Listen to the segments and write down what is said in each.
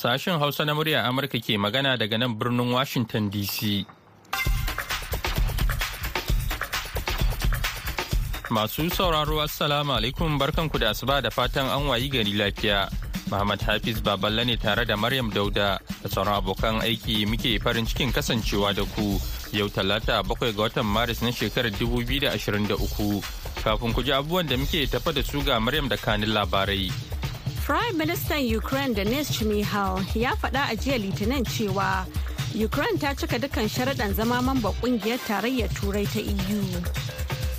Sashen Hausa na murya Amurka ke magana daga nan birnin Washington DC. Masu sauraro Assalamu alaikum barkanku da asuba da fatan an wayi gari lafiya. Muhammad Hafiz Baballe ne tare da Maryam Dauda da sauran abokan aiki muke farin cikin kasancewa da ku yau talata bakwai ga watan Maris na shekarar 2023. Kafin ku ji abubuwan da muke tafa da su ga Maryam da kanin labarai. Prime Minister Ukraine Denis Shmihal ya faɗa a jiya Litinin cewa Ukraine ta cika dukkan sharaɗan zama mamba ƙungiyar tarayyar Turai ta EU.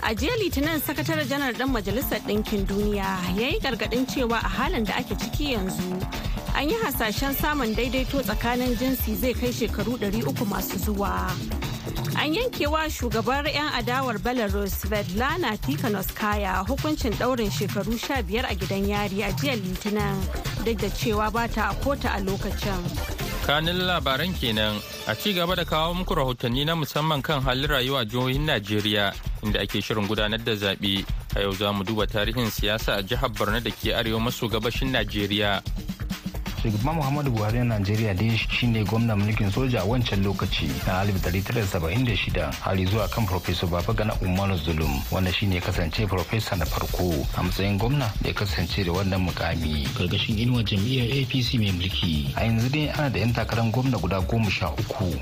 A jiya Litinin sakataren janar ɗan Majalisar Ɗinkin Duniya ya yi gargaɗin cewa a halin da ake ciki yanzu an yi hasashen samun daidaito tsakanin jinsi zai kai shekaru 300 masu zuwa. An yankewa shugabar 'yan adawar Belarus Svetlana Tikhanovskaya hukuncin ɗaurin shekaru 15 a gidan yari a jiya Litinin duk da cewa ba ta a kota a lokacin. Kanin labaran kenan a ci gaba da kawo muku rahotanni na musamman kan halin rayuwa jihohin Najeriya inda ake shirin gudanar da zaɓe. A yau za mu duba tarihin siyasa a jihar Borno da ke arewa maso gabashin Najeriya. Shugaban muhammadu buhari na najeriya dai shine gwamnan mulkin soja a wancan lokaci na 1976 har zuwa kan professor babagana umaru zulum wanda shine kasance professor na farko a matsayin gwamna da ya kasance da wannan mukami gargashin inuwar jam'iyyar apc mai mulki a yanzu dai ana da 'yan takarar gwamna guda goma sha uku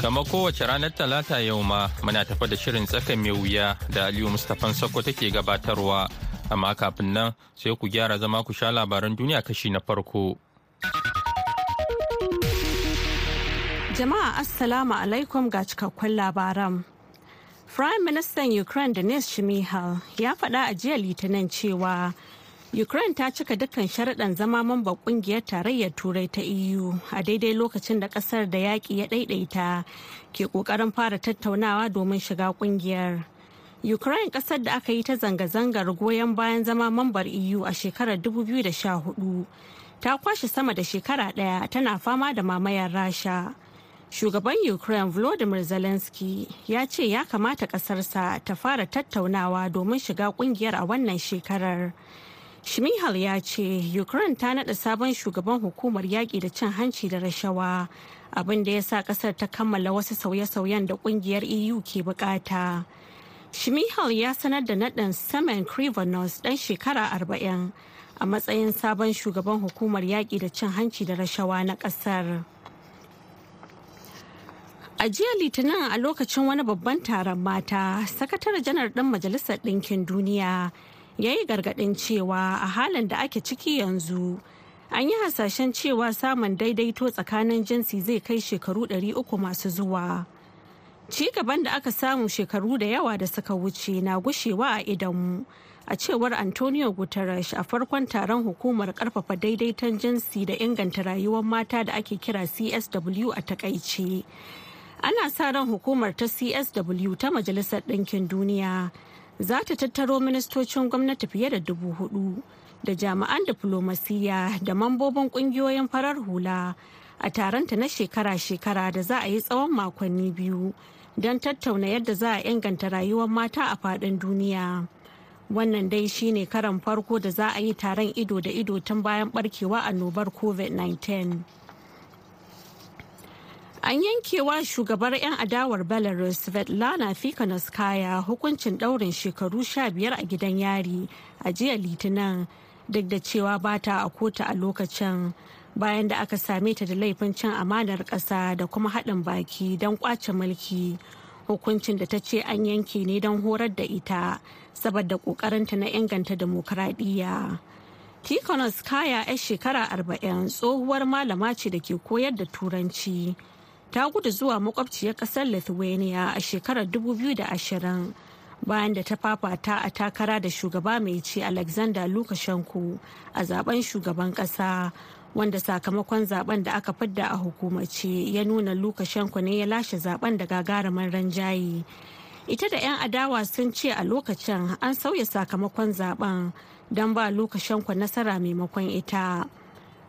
Kamar kowace ranar Talata yau ma muna tafa da shirin tsakan mai wuya da Aliyu Mustapha Sako take gabatarwa. Amma kafin nan sai ku gyara zama ku sha labaran duniya kashi na farko. Jama'a Assalamu alaikum ga cikakkun labaran. Prime Minister Ukraine Denis Shmihal ya faɗa a jiya Litinin cewa Ukraine ta cika dukkan sharaɗan zama mamba ƙungiyar tarayyar Turai ta EU a daidai lokacin da ƙasar da yaƙi ya ɗaiɗaita ke ƙoƙarin fara tattaunawa domin shiga ƙungiyar. Ukraine ƙasar da aka yi ta zanga-zangar goyon bayan zama mambar EU a shekarar 2014 ta kwashe sama da shekara ɗaya tana fama da mamayar Rasha. Shugaban Ukraine Volodymyr Zelensky ya ce ya kamata ƙasarsa ta fara tattaunawa domin shiga ƙungiyar a wannan shekarar. Shmihal ya ce Ukraine ta naɗa sabon shugaban hukumar yaƙi da cin hanci da rashawa abin da ya sa ƙasar ta kammala wasu sauye-sauyen da ƙungiyar EU ke buƙata. Shmihal ya sanar da naɗin Semen Krivonos ɗan shekara arba'in a matsayin sabon shugaban hukumar yaƙi da cin hanci da rashawa na ƙasar. A jiya Litinin a lokacin wani babban taron mata, sakatare janar ɗin Majalisar Ɗinkin Duniya ya yi gargaɗin cewa a halin da ake ciki yanzu an yi hasashen cewa samun daidaito tsakanin jinsi zai kai shekaru 300 masu zuwa. Ci gaban da aka samu shekaru da yawa da suka wuce na gushewa a idanmu. a cewar antonio guterres a farkon taron hukumar ƙarfafa daidaiton jinsi da inganta rayuwar mata da ake kira csw a taƙaice ana sa ran hukumar ta csw ta majalisar ɗinkin duniya za ta tattaro ministocin gwamnati fiye da dubu huɗu da jami'an diflomasiyya da mambobin ƙungiyoyin farar hula a taronta na shekara-shekara da za a yi tsawon makonni biyu don tattauna yadda za a inganta rayuwar mata a faɗin duniya. wannan dai shine karan farko da za a yi taron ido da ido tun bayan barkewa annobar covid-19 an yankewa shugabar 'yan adawar belarus svetlana fikanoskaya hukuncin daurin shekaru 15 a gidan yari a jiya litinin duk da cewa ba ta a kota a lokacin bayan da aka same ta da laifin cin amanar ƙasa da kuma haɗin baki don ƙwace mulki hukuncin da ta ce an yanke ne don horar da ita saboda kokarinta na inganta demokradiyya. Tikonos kaya 'yar shekara arba'in tsohuwar malama ce da ke koyar da turanci. Ta gudu zuwa makwabciyar ƙasar Lithuania a shekarar 2020 bayan da ta fafata a takara da shugaba mai ci Alexander Lukashenko a zaɓen shugaban kasa wanda sakamakon zaɓen da aka fidda a hukumace ya nuna Lukashenko ne ya lashe zaɓen da gagarumin ranjaye. ita da 'yan adawa sun ce a lokacin an sauya sakamakon zaɓen don ba Lukashenko nasara maimakon ita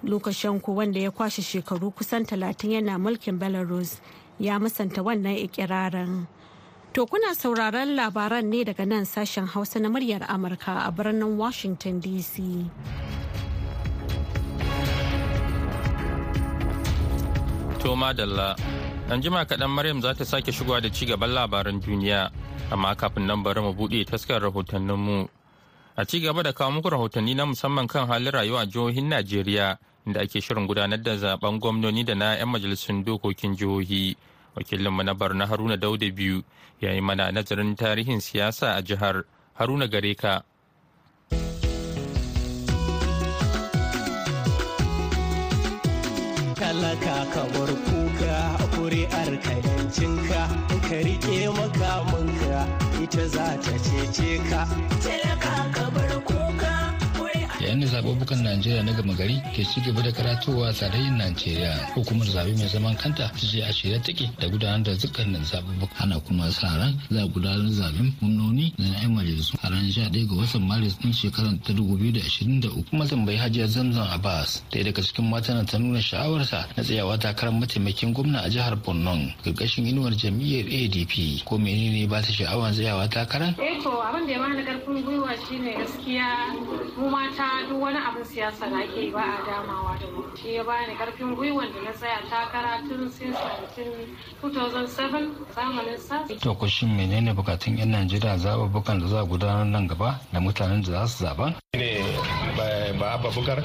Lukashenko wanda ya kwashe shekaru kusan talatin yana mulkin belarus ya musanta wannan ikirarin to kuna sauraron labaran ne daga nan sashen hausa na muryar amurka a birnin washington dc To madalla, an jima kaɗan Maryam za ta sake shigowa da ci gaban labaran duniya, amma kafin nan bari mu buɗe taskar rahotanninmu. A ci gaba da kawo muku rahotanni na musamman kan halin rayuwa a jihohin Najeriya, inda ake shirin gudanar da zaɓen gwamnoni da na 'yan majalisun dokokin jihohi. Wakilinmu na Barna Haruna Dauda biyu ya yi mana nazarin tarihin siyasa a jihar Haruna Gareka. talaka ka bar kuka kuri'ar ka yancinka ka riƙe makamanka ita za ta cece ka talaka ka bar kuka yayin da zaɓuɓɓukan najeriya na gama gari ke ci gaba da karatowa a najeriya hukumar zaɓe mai zaman kanta ta ce a shirye take da gudanar da dukkanin zaɓuɓɓuka. Ana kuma sa ran za a gudanar da zaɓen gwamnoni da na 'yan majalisu a ranar sha ɗaya ga watan maris ɗin shekarar ta dubu biyu da ashirin da uku. Kuma tambayi hajiya zamzam abbas ɗaya daga cikin matan ta nuna sha'awarsa na tsayawa takarar mataimakin gwamna a jihar borno ƙarƙashin inuwar jam'iyyar adp ko menene ba ta sha'awar tsayawa takarar. eh to abin da ya bani ƙarfin gwiwa shine gaskiya mu mata duk wani abin siyasa da ake ba a damawa da mu shi ya bani ƙarfin gwiwan da na tsaya takara tun since 2007 zamanin sa to ko shin menene bukatun yan najeriya zaɓuɓɓukan da za a gudanar nan gaba da mutanen da za su zaɓa. ne ba abba bukar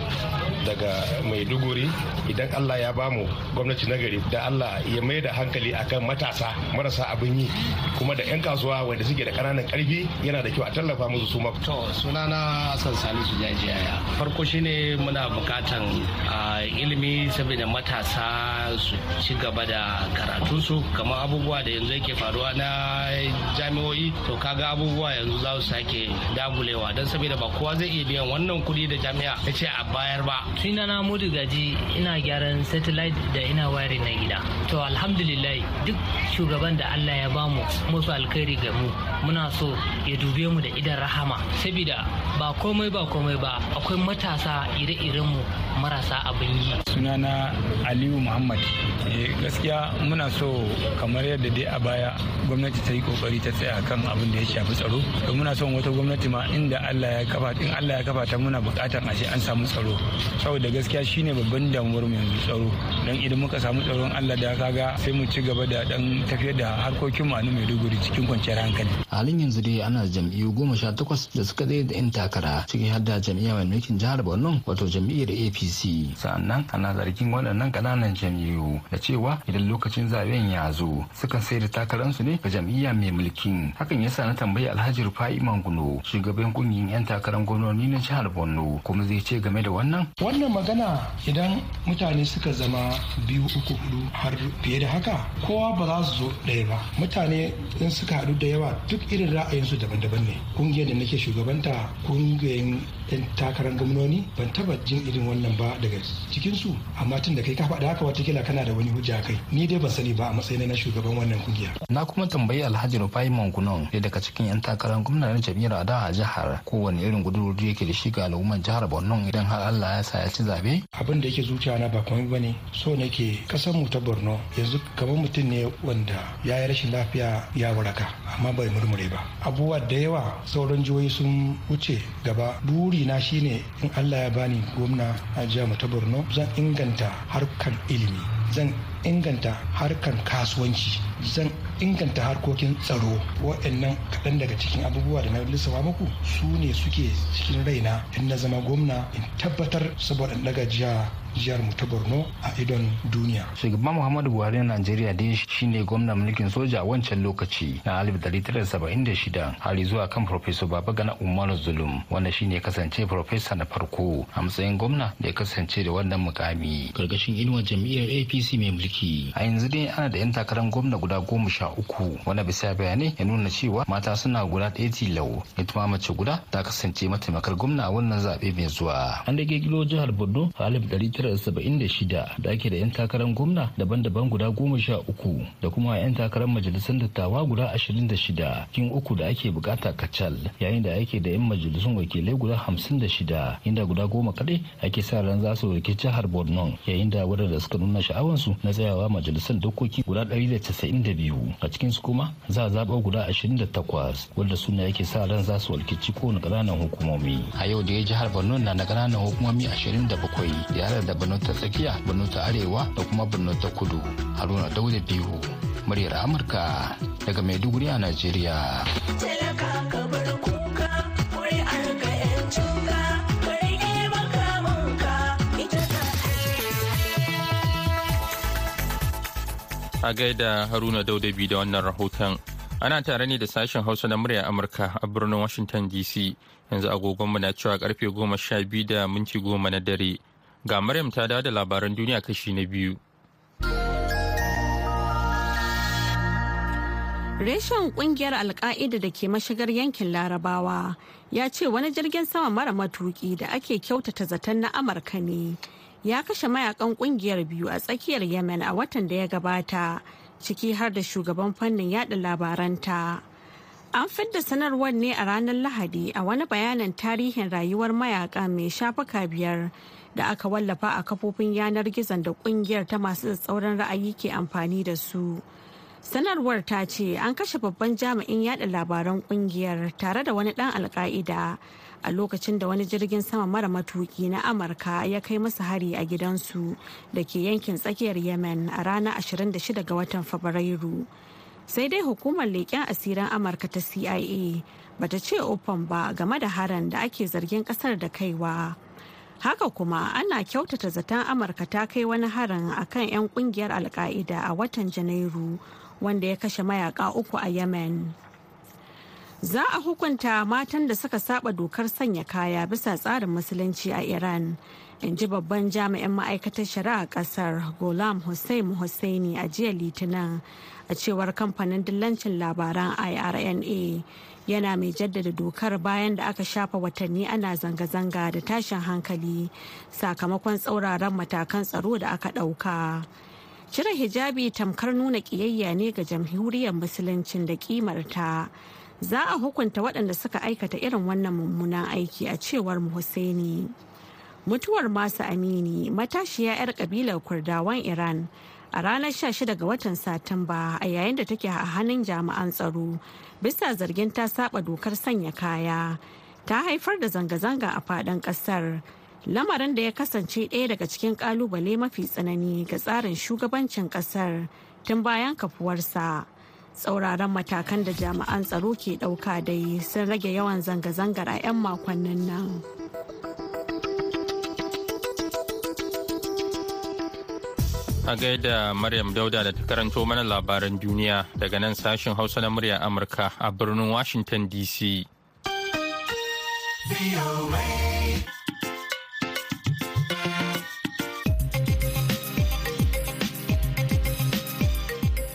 daga maiduguri. Idan allah ya ba mu gwamnati nagari da allah ya mai da hankali akan matasa marasa abin yi kuma da 'yan kasuwa wanda suke da ƙananan ƙarfi yana da kyau a tallafa musu su to sunana hassan salisu jajiyaya farko shine muna bukatan ilimi saboda matasa su ci gaba da karatunsu. Kamar abubuwa da yanzu yake faruwa na jami'o'i to kaga abubuwa yanzu za su sake dagulewa. Don saboda ba kowa zai iya biyan wannan kuɗi da jami'a ya ce a bayar ba. Sunana mudu gaji ina gyaran satellite da ina wayar na gida. To alhamdulillah duk shugaban da allah ya ba mu musu alkhairi ga mu muna so ya dube mu da idan rahama. Saboda ba komai ba komai ba akwai matasa ire-iren mu marasa abin yi. Sunana aliyu muhammad. Gaskiya muna so kamar yadda dai a baya gwamnati ta yi ƙoƙari ta tsaya kan abin da ya shafi tsaro. Muna son wata gwamnati ma inda allah ya kafa in allah ya kafa ta muna buƙatar a ce an samu tsaro. Saboda gaskiya shine babban damuwar mu yanzu tsaro. Dan idan muka samu tsaron allah da kaga sai mu ci gaba da dan tafiyar da harkokin mu a maiduguri cikin kwanciyar hankali. A halin yanzu dai ana jam'iyyu goma sha takwas da suka zai da 'yan takara ciki har da jam'iyya mai mulkin jihar borno wato jam'iyyar apc sannan ana zargin waɗannan ƙananan jam'iyyu da cewa idan lokacin zaɓen ya zo sukan sai da takararsu ne ga jam'iyya mai mulkin. Hakan yasa na tambayi alhaji rufai manguno shugaban ƙungiyar 'yan takarar gwamnoni na jihar borno kuma zai ce game da wannan? Wannan magana idan mutane suka zama biyu uku huɗu har fiye da haka kowa ba za su zo ɗaya ba. Mutane in suka haɗu da yawa duk irin ra'ayinsu daban-daban ne. Kungiyar da nake shugabanta ƙungiyar yan takarar gwamnoni ban taba jin irin wannan ba daga cikinsu. Amma tun da kai ka faɗa haka wataƙila kana da wani hujja kai. Ni dai ban sani ba a matsayin na shugaban wannan ƙungiya. na kuma tambayi alhaji rufai mangunon da daga cikin yan takarar gwamna na jam'iyyar adawa a jihar kowane irin gudurori yake da shi ga al'ummar jihar? Borno idan har allah ya sa ya ci zaɓe. abin da yake zuciya na ba komai ba ne so nake ƙasar mu ta borno yanzu kamar mutum ne wanda ya yi rashin lafiya ya waraka amma bai murmure ba. Abubuwa da yawa sauran jihohi sun wuce gaba. Buri na shine in allah ya bani gwamna a jihar ta borno zan inganta harkan ilimi. Zan inganta harkan kasuwanci. Zan inganta harkokin tsaro. Waɗannan kaɗan daga cikin abubuwa da na lissafa muku su ne suke cikin raina. In na zama gwamna in tabbatar saboda daga jiha jihar mu ta borno a idon duniya. Shugaban muhammadu buhari na najeriya dai shine gwamnan mulkin soja a wancan lokaci na 1976 har zuwa kan professor babagana umar zulum wanda shine kasance profesa na farko a matsayin gwamna da ya kasance da wannan mukami. Gargashin inuwar jam'iyyar apc mai mulki. A yanzu dai ana da yan takarar gwamna guda goma sha uku wanda bisa bayanai ya nuna cewa mata suna guda ɗaya tilau ita ma mace guda ta kasance mataimakar gwamna a wannan zaɓe mai zuwa. An da kirkiro jihar borno a 1976 da ake da 'yan takarar gwamna daban-daban guda goma sha uku da kuma 'yan takarar majalisar dattawa guda ashirin da shida kin uku da ake buƙata kacal yayin da ake da 'yan majalisun wakilai guda hamsin da shida inda guda goma kadai ake sa ran za su riƙe jihar borno yayin da wadanda suka nuna sha'awansu na tsayawa majalisar dokoki guda ɗari da casa'in da biyu. A cikin su kuma za a zaɓa guda ashirin da takwas wanda suna yake sa ran za su walkici kowane ƙananan hukumomi. A yau da ya jihar borno na da ƙananan hukumomi ashirin da bakwai da borno ta tsakiya borno ta arewa da kuma borno ta kudu. Haruna dauda biyu muryar amurka daga maiduguri a najeriya. A gaida haruna daudabi da wannan rahoton. Ana tare ne da sashen hausa na murya amurka a birnin washington dc yanzu agogonmu na cewa ƙarfe goma sha biyu da minti goma na dare. Ga maryam ta dawo da labaran duniya kashi na biyu Reshen ƙungiyar Alka'ida da ke mashigar yankin Larabawa ya ce wani jirgin sama mara matuki da ake kyautata zaton na Amurka ne ya kashe mayaƙan ƙungiyar biyu a tsakiyar Yemen a watan da ya gabata ciki har da shugaban fannin yada labaranta. An fidda sanarwar ne a ranar Lahadi a wani bayanin tarihin rayuwar mayaka mai shafuka biyar da aka wallafa a kafofin yanar gizon da ƙungiyar ta masu tsauran ra'ayi ke amfani da su. sanarwar ta ce an kashe babban jami'in yada labaran ƙungiyar tare da wani dan alka'ida a lokacin da wani jirgin sama mara matuki na amurka ya kai masa hari a gidansu da ke yankin tsakiyar yemen a ranar 26 ga watan fabrairu sai dai hukumar leƙen asirin amurka ta cia bata ce open ba game da haran da ake zargin ƙasar da kaiwa haka kuma ana kyautata zaton amurka ta kai wani harin akan 'yan ƙungiyar alka'ida a watan janairu wanda ya kashe mayaka uku a yemen. Za a hukunta matan da suka saba dokar sanya kaya bisa tsarin musulunci a iran in ji babban jami'in ma'aikatar shari'a ƙasar golam hussein hussaini a jiya litinin a cewar kamfanin dillancin labaran irna yana mai jaddada dokar bayan da aka shafa watanni ana zanga-zanga da tashin hankali sakamakon tsauraran matakan tsaro da aka ɗauka. cire hijabi tamkar nuna ƙiyayya ne ga jamhuriyar musuluncin da kimarta za a hukunta waɗanda suka aikata irin wannan mummunan aiki a cewar Hussaini. mutuwar masu amini matashiya 'yar kabilar kurdawan iran a ranar 16 ga watan satumba a yayin da take a hannun jami'an tsaro bisa zargin ta saba dokar sanya kaya. Ta haifar da zanga-zanga a faɗin ƙasar. Lamarin da ya kasance ɗaya daga cikin ƙalubale mafi tsanani ga tsarin shugabancin ƙasar tun bayan kafuwarsa. Tsauraran matakan da jami'an tsaro ke ɗauka dai sun rage yawan zanga-zangar a 'yan makonnin nan. A gaida Maryam Dauda da ta karanto mana labaran duniya daga nan sashen Hausa na murya Amurka a birnin Washington DC.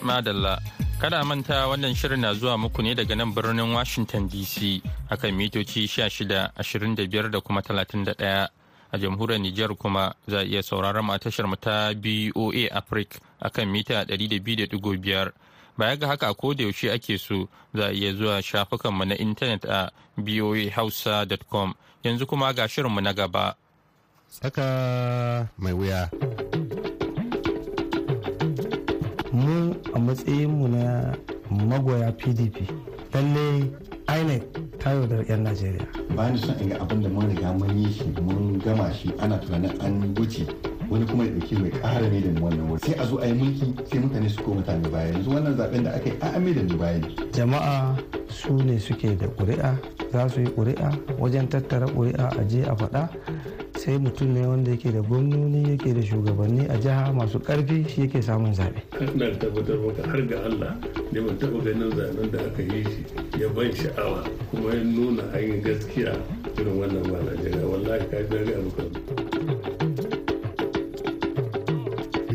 Madalla, kada manta wannan shirin na zuwa muku ne daga nan birnin Washington DC akan mitoci 16, 25 da kuma 31. A jamhuriyar Nijar kuma za a iya sauraron a tashar mu ta BOA Africa akan mita 200.5 baya ga haka ko da yaushe ake so za a iya zuwa shafukan mu na intanet a boahausa.com yanzu kuma ga shirinmu na gaba. Tsaka mai wuya. Mu a matsayinmu na magoya pdp lallai inec ta yaudar 'yan najeriya. Ba ni son in ga abin da mun riga mun yi shi mun gama shi ana tunanin an wuce. Wani kuma ya ɗauki mai ƙara ne da wannan wuri sai a zo a yi mulki sai mutane su ko mutane baya. Yanzu wannan zaɓen da aka yi an mai da mu baya jama'a su ne suke da ƙuri'a za su yi ƙuri'a wajen tattara ƙuri'a a je a faɗa. Sai mutum ne wanda yake da gwamnoni yake da shugabanni a jiha masu ƙarfi shi yake samun zaɓe. ina tabbatar maka har ga Allah ne ban taɓa ganin zaɓen da aka yi shi ya ban sha'awa kuma ya nuna hanyar gaskiya irin wannan ba Najeriya. Wallahi ka ga abu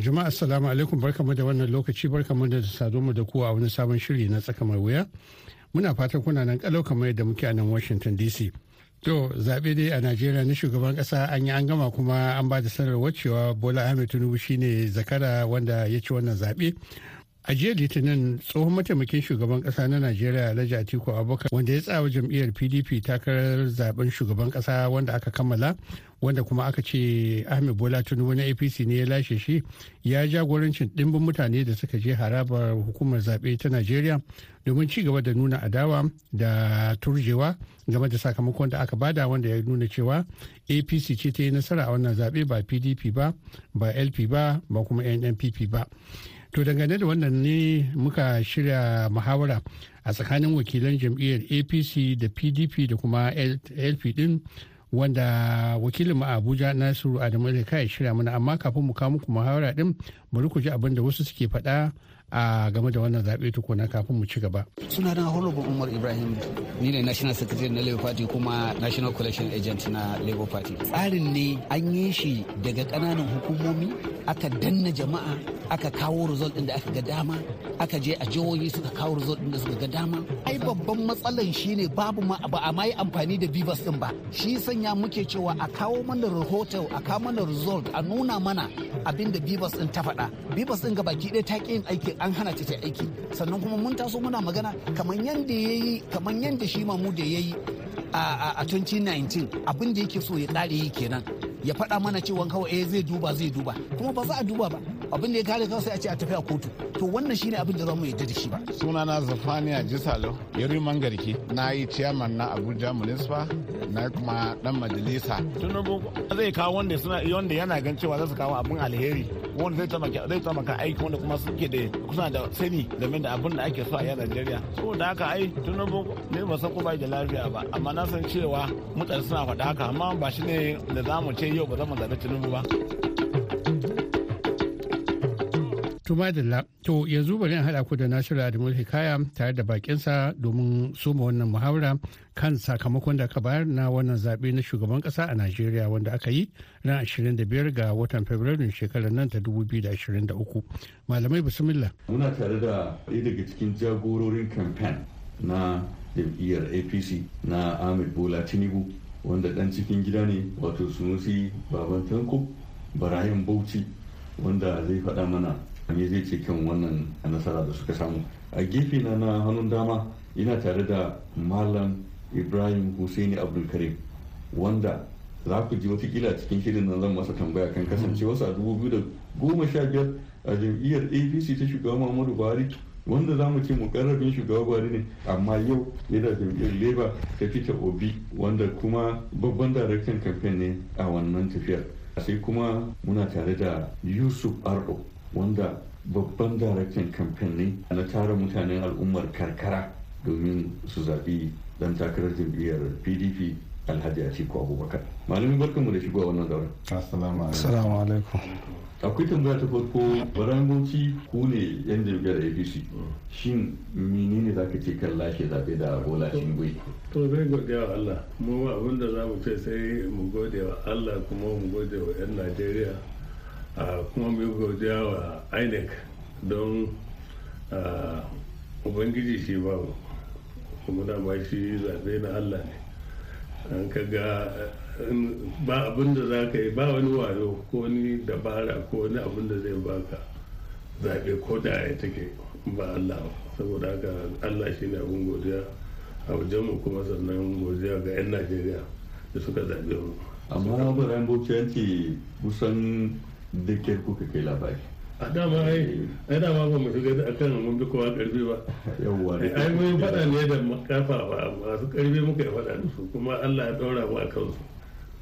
jama'a assalamu alaikum. Barkamu da wannan lokaci barkamu da saduwa da ku a wani sabon shiri na tsaka mai wuya. Muna fatan kuna nan kalau kamar yadda muke a nan washington dc To zaɓe dai a Najeriya na shugaban ƙasa an yi an gama kuma an ba da sanarwar cewa Bola Ahmed Tinubu shine zakara wanda ya ci wannan zaɓe. a jiya litinin tsohon mataimakin shugaban kasa na najeriya alhaji atiku abubakar wanda ya tsawa jam'iyyar pdp takarar zaɓen shugaban kasa wanda aka kammala wanda kuma aka ce ahmed bola tinubu na apc ne ya lashe shi ya jagorancin dimbin mutane da suka je harabar hukumar zaɓe ta najeriya domin ci gaba da nuna adawa da turjewa game da sakamakon da aka ba da wanda ya nuna cewa apc ce ta yi nasara a wannan zaɓe ba pdp ba ba lp ba ba kuma nnpp ba. To dangane da wannan ne muka shirya muhawara a tsakanin wakilan jam'iyyar apc da pdp da kuma lp din wanda wakilin a abuja nasiru adamu da kai shirya mana. Amma kafin mu kawo muku muhawara din bari ku ji abin da wasu suke faɗa a game da wannan zaɓe tukuna kafin mu ci gaba. suna na honorable umar ibrahim ni ne national secretary na labour party kuma national collection agent na labour party. Tsarin ne an yi shi daga ƙananan hukumomi aka danna jama'a aka kawo result ɗin da aka ga dama aka je a jihohi suka kawo result ɗin da suka ga dama. Ai babban matsalan shine babu ma ba a mai amfani da bivas ɗin ba. Shi sanya muke cewa a kawo mana rahoto a kawo mana result a nuna mana abin da bivas ɗin ta faɗa. Bivas ɗin gabaki ɗaya ta ƙi yin aiki an hana ta ta aiki. Sannan kuma mun taso muna magana kamar yadda ya yi kamar yadda shi mamu da ya yi a 2019 abin da yake so ya ƙare yi kenan. Ya faɗa mana cewa kawai eh zai duba zai duba. Kuma ba za a duba ba. Abin da ya kare kawai sai a ce a tafi a kotu. To wannan shine abin da za mu yarda da shi ba. Sunana zafaniya jisalo yari mangarki na yi chairman na abuja municipal. Na kuma dan majalisa tunubu zai kawo wanda suna wanda yana gan cewa za su kawo abin alheri wanda zai taimaka zai taimaka aiki wanda kuma suke da kusa da sani game da abin da ake so a a Najeriya so da haka ai tunubu ne ba san ko da lafiya ba amma na san cewa mutane suna faɗa haka amma ba shi ne da za mu ce yau ba za mu zaɓi tunubu ba. Tuma da to yanzu bari in haɗa ku da Nasiru Adamu Hikaya tare da bakinsa domin soma wannan muhawara kan sakamakon da aka bayar na wannan zaɓe na shugaban ƙasa a Najeriya wanda aka yi ran 25 ga watan Fabrairun shekarar nan ta 2023. Malamai bismillah. Muna tare da ɗaya daga cikin jagororin kamfen na jam'iyyar APC na Ahmed Bola Tinubu wanda ɗan cikin gida ne wato Sunusi Baban Tanko Barayin Bauchi wanda zai faɗa mana me zai ce kan wannan nasara da suka samu. A gefe na na hannun dama ina tare da malam ibrahim husaini abdulkarim wanda za ku ji wataƙila cikin shirin nan zan masa tambaya kan kasancewarsa a dubu biyu da goma sha biyar a jam'iyyar apc ta shugaba muhammadu buhari wanda za mu ce mukarrabin shugaba buhari ne amma yau yana jam'iyyar labour ta fita obi wanda kuma babban daraktan kamfen ne a wannan tafiyar. Sai kuma muna tare da yusuf ardo. Wanda babban daraktan kamfen ne na tara mutanen al'ummar karkara domin su zaɓi dan takarar jam'iyyar pdp alhaji atiku abubakar. Malamin barkanmu da shigo a wannan zauren. Assalamu alaikum. Akwai tambaya ta farko baran bauchi ku ne yan jam'iyyar apc shin menene za ka ce kan lashe zaɓe da bola tinubu? To zai godiya wa allah. Mu abin da za mu ce sai mu gode wa allah kuma mu gode wa 'yan najeriya. Kuma mu godiya wa inec don ubangiji shi ba kuma dama shi zaɓe na allah ne. An ka ga ba abin da za ka yi ba wani wayo ko wani dabara ko wani abin da zai baka zaɓe ko da ya take ba allah saboda haka allah shi ne abin godiya a wajenmu kuma sannan godiya ga 'yan najeriya da suka zaɓe mu. Amma bayan bauchi yanke kusan da ke kuka kai labari. A dama ai ai dama ba mu shiga akan mun bi kowa ƙarfi ba. Yawwa ai mun faɗa ne da kafa ba masu ƙarfi muka yi faɗa da su kuma Allah ya ɗaura mu a kansu.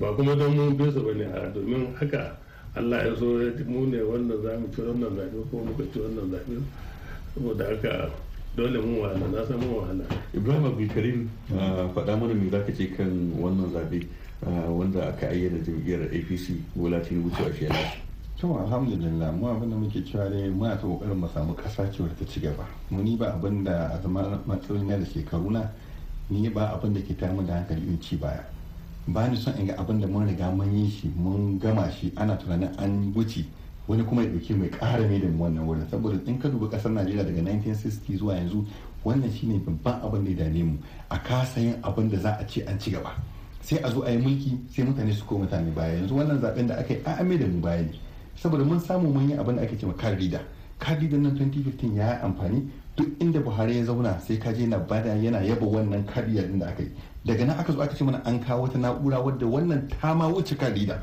Ba kuma don mun bi su ba ne a domin haka Allah ya so mu ne wanda za mu ci wannan zaɓe ko muka ci wannan zaɓe. Saboda haka dole mun wahala na san mun wahala. Ibrahim Abdulkarim faɗa mana me zaka ce kan wannan zaɓe wanda aka ayyana jam'iyyar APC Bola Tinubu cewa shi ya to alhamdulillah mu abin da muke cewa dai muna ta ƙoƙarin mu samu kasa ce ta ci gaba. Mu ni ba abin da a zama matsayin da shekaru na ni ba abin da ke tayar da hankali in ci baya. Ba ni son in ga abin da mun riga mun yi shi mun gama shi ana tunanin an wuce wani kuma ya ɗauki mai ƙara mai da wannan wurin. Saboda in ka duba ƙasar najeriya daga 1960 zuwa yanzu wannan shine babban abin da ya dame mu. A kasa yin abin da za a ce an ci gaba. Sai a zo a yi mulki sai mutane su ko mutane baya. Yanzu wannan zaɓen da aka yi a da mu baya ne. Saboda mun samu mun yi abin da ake cewa kan rida kadi da nan 2015 ya amfani. Duk inda buhari ya zauna sai ka je na ba da yana yaba wannan kadi din da aka yi. Daga nan aka zo aka ce mana an kawo wata na'ura wadda wannan ta ma wuce kadi da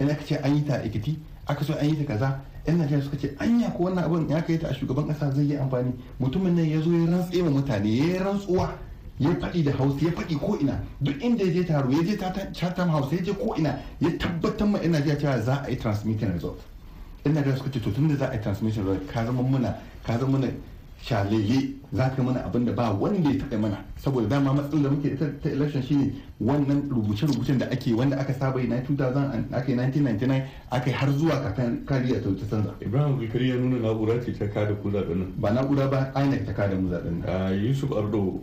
ina aka ce an yi ta a ikiti aka so an yi ta kaza. Yan najeriya suka ce anya ko wannan abin ya kai ta a shugaban kasa zai yi amfani. Mutumin nan ya zo ya rantse wa mutane ya yi rantsuwa. Ya faɗi da hausa ya faɗi ko ina. Duk inda ya je taro ya je chatham house ya je ko ina ya tabbatar ma najeriya cewa za a yi transmitting result. Yan najeriya suka ce to tun da za a yi transmission result ka zama muna ka zama muna shalele za ka mana abin da ba wanda ya taɓa mana saboda dama matsalar da muke ta election shine wannan rubuce-rubucen da ake wanda aka saba yi na 2000 aka yi 1999 aka yi har zuwa kafin kariya ta canza. ibrahim bukari ya nuna na'ura ce ta kada ku zaɓen nan ba na'ura ba inec ta kada mu zaɓen nan. yusuf ardo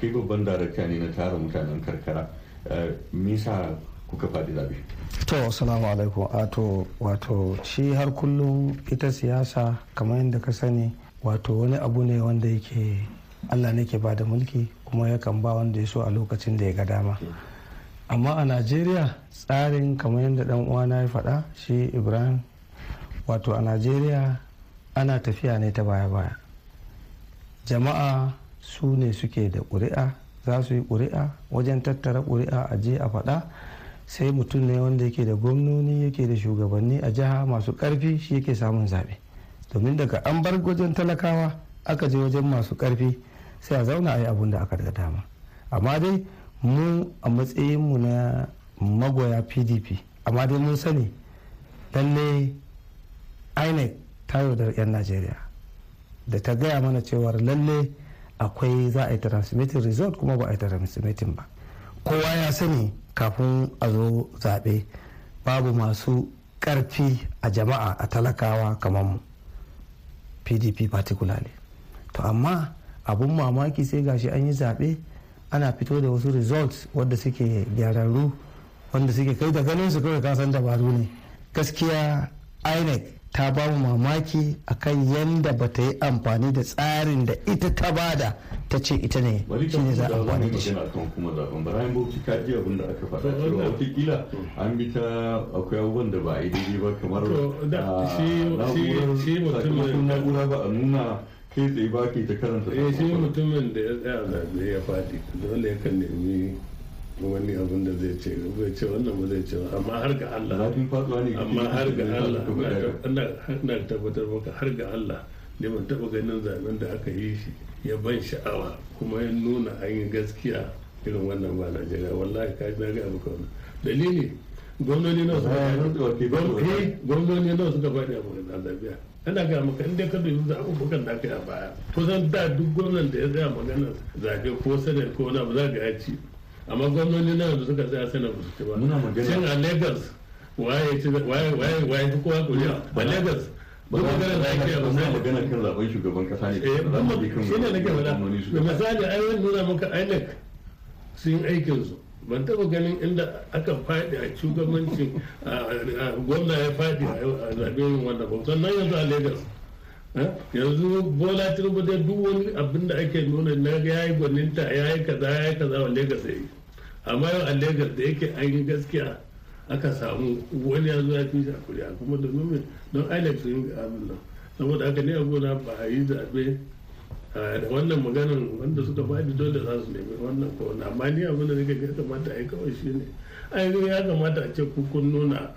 kai babban darakta ne na tara mutanen karkara me yasa kuka faɗi zaɓe. to assalamu alaikum wato wato shi har kullum ita siyasa kamar yadda ka sani wato wani abu ne wanda yake allah ne ke ba da mulki kuma yakan ba wanda ya so a lokacin da ya ga dama. Amma a najeriya tsarin kamar yadda dan uwana ya faɗa shi ibrahim wato a najeriya ana tafiya ne ta baya-baya. Jama'a su ne suke da ƙuri'a za su yi ƙuri'a wajen tattara ƙuri'a a je a faɗa. Sai mutum ne wanda yake da gwamnoni yake da shugabanni a jiha masu ƙarfi shi yake samun zaɓe. Domin daga an bar wajen talakawa aka je wajen masu ƙarfi sai a zauna a yi abun da aka daga dama. Amma dai mu a matsayinmu na magoya pdp amma dai mun sani lalle inec ta yaudar 'yan najeriya. Da ta gaya mana cewar lalle akwai za a yi transmitting result kuma ba a yi transmitting ba. Kowa ya sani kafin a zo zaɓe babu masu ƙarfi a jama'a a talakawa kamar mu. Pdp particularly. To amma abun mamaki sai gashi an yi zaɓe ana fito da wasu results wadda suke gyararru wanda suke kai da ganin su kawai kasan dabaru ne. Gaskiya inec ta ba mu mamaki akan yadda ba ta yi amfani da tsarin da ita ta ba da ta ce ita ne shi ne za a amfani da shi. kuma zaɓen bayan bauchi ka ji abin da aka faɗa cewa wataƙila an bi ta akwai abubuwan da ba a yi daidai ba kamar na'urar na'ura ba a nuna kai tsaye ba ke ta karanta eh shi mutumin da ya tsaya zaɓe ya faɗi dole yakan nemi wani abin da zai ce zai ce wannan ba zai ce amma har ga Allah amma har ga Allah ina tabbatar maka har ga Allah ne ban taɓa ganin zaɓen da aka yi shi ya ban sha'awa kuma ya nuna an yi gaskiya irin wannan ba Najeriya wallahi ka na ga abu kawai dalili gwamnoni gwamnoni nawa suka faɗi a maganar zabiya ana ga maka inda ka dubi zaɓuɓɓukan da aka yi a baya kusan da duk gwamnan da ya tsaya maganar zaɓe ko sanar ko wani abu za ga ya ci amma gwamnoni na yanzu suka tsaya sanar ba su ci ba shin a lagos waye waye waye ci kowa kuriya a lagos ba magana da ake ba sai magana kan zaɓen shugaban kasa ne eh shi ne nake faɗa da misali ai wani nuna maka INEC sun aikin su ban taɓa ganin inda aka faɗi a shugabancin gwamna ya faɗi a zaɓen wannan ba sannan yanzu a lagos yanzu bola tinubu da duk wani abin da ake nuna na ga yayi gwaninta yayi kaza yayi kaza wa lagos yayi amma yau a lagos da yake yi gaskiya aka samu wani ya zo ya fi kuriya kuma domin don inec sun abin nan. Saboda haka ne a gona ba a yi zaɓe da wannan maganan wanda suka faɗi dole za su nemi wannan ko wannan amma ni abin da nake ga kamata a yi kawai shine ainihin ya kamata a ce kun nuna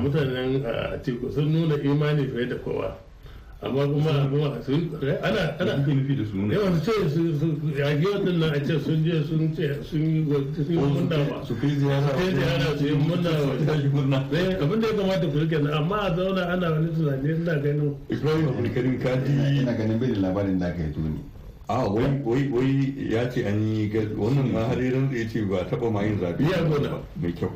mutanen a teku sun nuna imani fiye da kowa. Amma kuma kuma su ana ana. Nufi da su ne yawan ce su su yage waɗannan a ce sun je sun ce sun yi sun yi munna ba su kai ziyara su kai ziyara su yi munna wa. abin da ya kamata ku riƙe amma a zauna ana wani tunani ina ganin ibrahim abdulkarim kaji ina ganin bai da labarin da aka yi tuni a wai wai wai ya ce an yi wannan ma har yanzu ya ce ba taba ma yin zaɓe ya gona mai kyau.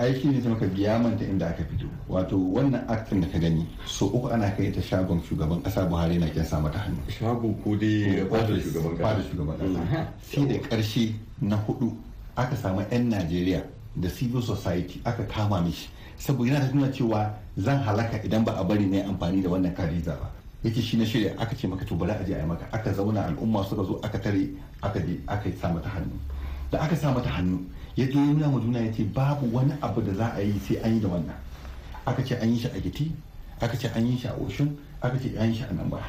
Ai shi ne maka biya manta inda aka fito. Wato wannan aktin da ka gani so uku ana kai ta shagon shugaban kasa buhari na kyan sa mata hannu. Shago ko dai fadar shugaban fadar shugaban kasa sai da ƙarshe na huɗu aka samu yan najeriya da civil society aka kama mishi. Saboda yana nuna cewa zan halaka idan ba a bari na amfani da wannan kariza ba. Yake shi na shirya aka ce maka to bari a je a yi maka. Aka zauna al'umma suka zo aka tare aka je aka sa mata hannu. Da aka sa mata hannu ya je nuna ma juna ya ce babu wani abu da za a yi sai an yi da wannan. Aka ce an yi shi a giti aka ce an yi shi a oshun aka ce yan shi a nan ba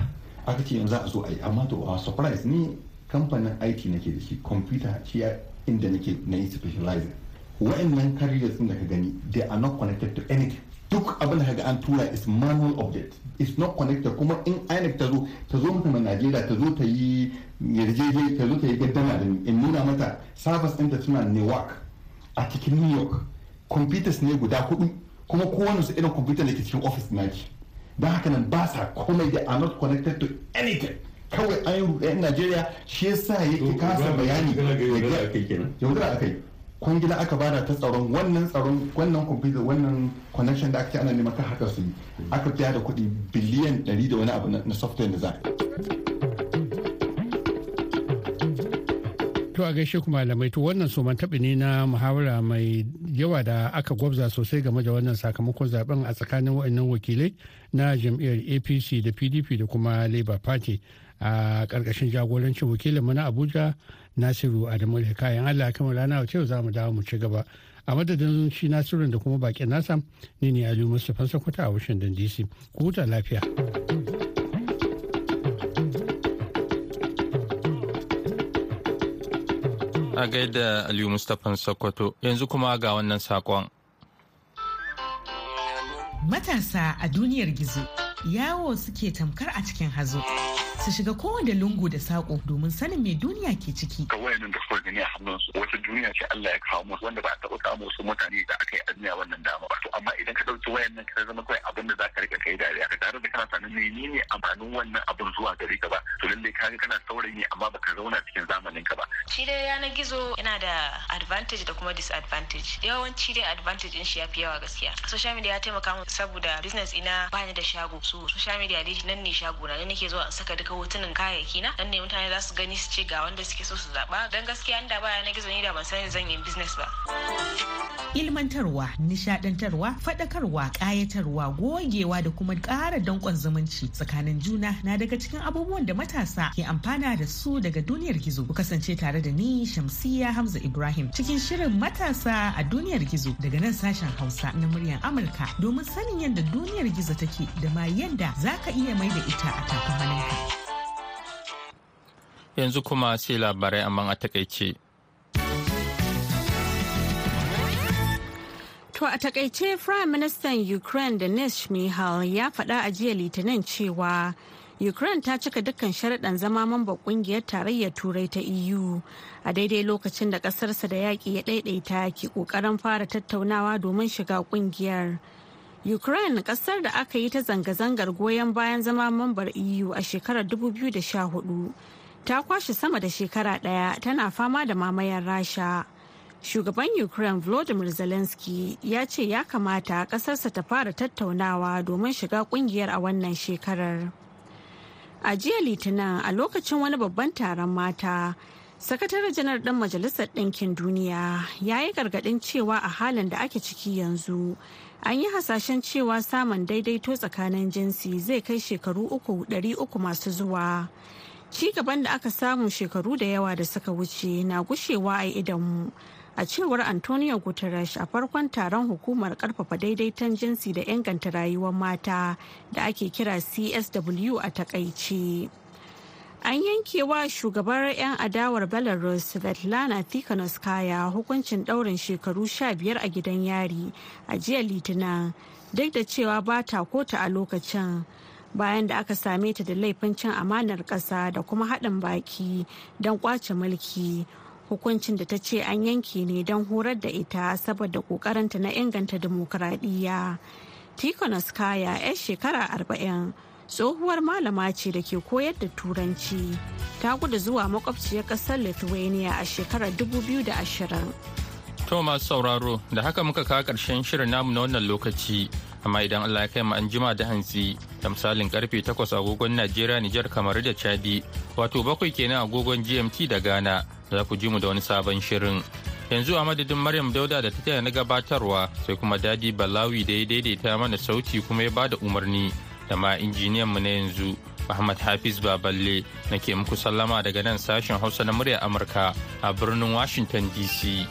aka ce yanzu a zo a yi. Amma to a surprise ni kamfanin IT nake da shi computer shi inda nake na yi specializing. Wa'annan carriers din da ka gani they are not connected to anything. Duk abin da kaga an tura is manual object is not connected kuma in INEC ta zo ta zo mutum Najeriya ta zo ta yi yarjeje ta zo ta yi gaddama da in nuna mata service ɗinta suna Newark a cikin New York computers ne guda huɗu kuma kowane su irin computer da ke cikin office naki don haka nan ba sa komai da are not connected to anything kawai an yi Najeriya shi yasa yake kasa bayani yaudara akai kwangila aka ba da ta tsaron wannan tsaron wannan computer wannan connection da aka ce ana neman kan haka su yi. Aka biya da kuɗi biliyan 100 da wani abu na software da za To a gaishe ku malamai to wannan su taɓi ne na muhawara mai yawa da aka gwabza sosai game da wannan sakamakon zaɓen a tsakanin waɗannan wakilai na jam'iyyar APC da PDP da kuma Labour Party. A ƙarƙashin jagorancin wakilin mu na Abuja Nasiru Adamu kayan Allah kamar rana wace za mu dawo mu ci gaba. A madadin shi Nasiru da kuma bakin nasa ni ne Aliyu Mustapha Sokoto a Washington DC. Ku huta lafiya. A gaida Aliyu Mustapha Sokoto yanzu kuma ga wannan saƙon. Matasa a duniyar gizo yawo suke tamkar a cikin hazo. Su shiga kowane lungu da sako domin sanin me duniya ke ciki. Ka wayannan da suka gani a hannunsu wata duniya ce Allah ya kawo musu wanda ba a taɓa kawo musu mutane da aka yi a duniya wannan dama ba. To amma idan ka ɗauki wayannan ka zama kawai abin da za ka riƙa kai dariya ka tare da kana sanin menene amfanin wannan abin zuwa gare ka ba. To lallai ka ga kana saurayi amma baka zauna cikin zamanin ka ba. Shi dai yanar gizo yana da advantage da kuma disadvantage. Yawanci dai advantage din shi ya fi yawa gaskiya. Social media ya taimaka min saboda business ina bani da shago. So social media dai nan ne shago na ne nake zuwa in saka duka hotunan kayayyaki na nan ne mutane za su gani su ce ga wanda suke so su zaba dan gaskiya inda baya na gizo ni da ban san zan yi business ba. Ilmantarwa nishadantarwa fadakarwa kayatarwa gogewa da kuma ƙara danƙon zumunci tsakanin juna na daga cikin abubuwan da matasa ke amfana da su daga duniyar gizo. Ku kasance tare da ni shamsiya hamza ibrahim cikin shirin matasa a duniyar gizo daga nan sashen hausa na muryar amurka. Domin sanin yadda duniyar gizo take da ma yadda za ka iya mai da ita a tafin hannunka. Yanzu kuma sai labarai amma a taƙaice. To a taƙaice Prime Minister Ukraine Denis Shmihal ya faɗa a jiya Litinin cewa Ukraine ta cika dukkan sharaɗan zama mamba ƙungiyar tarayyar Turai ta EU a daidai lokacin da ƙasarsa da yaƙi ya ɗaiɗaita ke ƙoƙarin fara tattaunawa domin shiga ƙungiyar. Ukraine ƙasar da aka yi ta zanga-zangar goyon bayan zama mambar EU a shekarar 2014 ta kwashe sama da shekara ɗaya tana fama da mamayar rasha. Shugaban ukraine volodymyr zelensky ya ce ya kamata ƙasarsa ta fara tattaunawa domin shiga ƙungiyar a wannan shekarar. A jiya litinin a lokacin wani babban taron mata sakataren janar ɗin majalisar ɗinkin duniya ya yi gargaɗin cewa a halin da ake ciki yanzu an yi hasashen cewa samun daidaito tsakanin jinsi zai kai shekaru uku masu zuwa. Ci gaban da aka samu shekaru da yawa da suka wuce na gushewa a idanmu a cewar antonio guterres a farkon taron hukumar ƙarfafa daidaiton jinsi da inganta rayuwar mata da ake kira csw a taƙaice. An yankewa shugabar 'yan adawar belarus svetlana tikhanovskaya hukuncin daurin shekaru 15 a gidan yari a jiya litinin duk da cewa ba ta kota a lokacin. Bayan da aka same ta da laifin cin amanar ƙasa da kuma haɗin baki don ƙwace mulki. Hukuncin da ta ce an yanke ne don horar da ita saboda ƙoƙarinta na inganta dimokuraɗiyya. Tikhonoskaya 'yar shekara arba'in tsohuwar malama ce da ke koyar da turanci. Ta gudu zuwa makwabciyar ƙasar lithuania a shekarar 2020 To masu sauraro da haka muka kawo ƙarshen shirin namu na wannan lokaci. Amma idan Allah ya kai mu an jima da hantsi da misalin ƙarfe 8 agogon Najeriya Nijar kamar da Chadi wato bakwai kenan agogon GMT da Ghana za ku ji mu da wani sabon shirin. Yanzu a madadin Maryam Dauda da ta taya na gabatarwa sai kuma Dadi Balawi da ya daidaita mana sauti kuma ya ba da umarni da ma injiniyan mu na yanzu Muhammad Hafiz Baballe nake muku sallama daga nan sashen Hausa na murya Amurka a birnin Washington DC.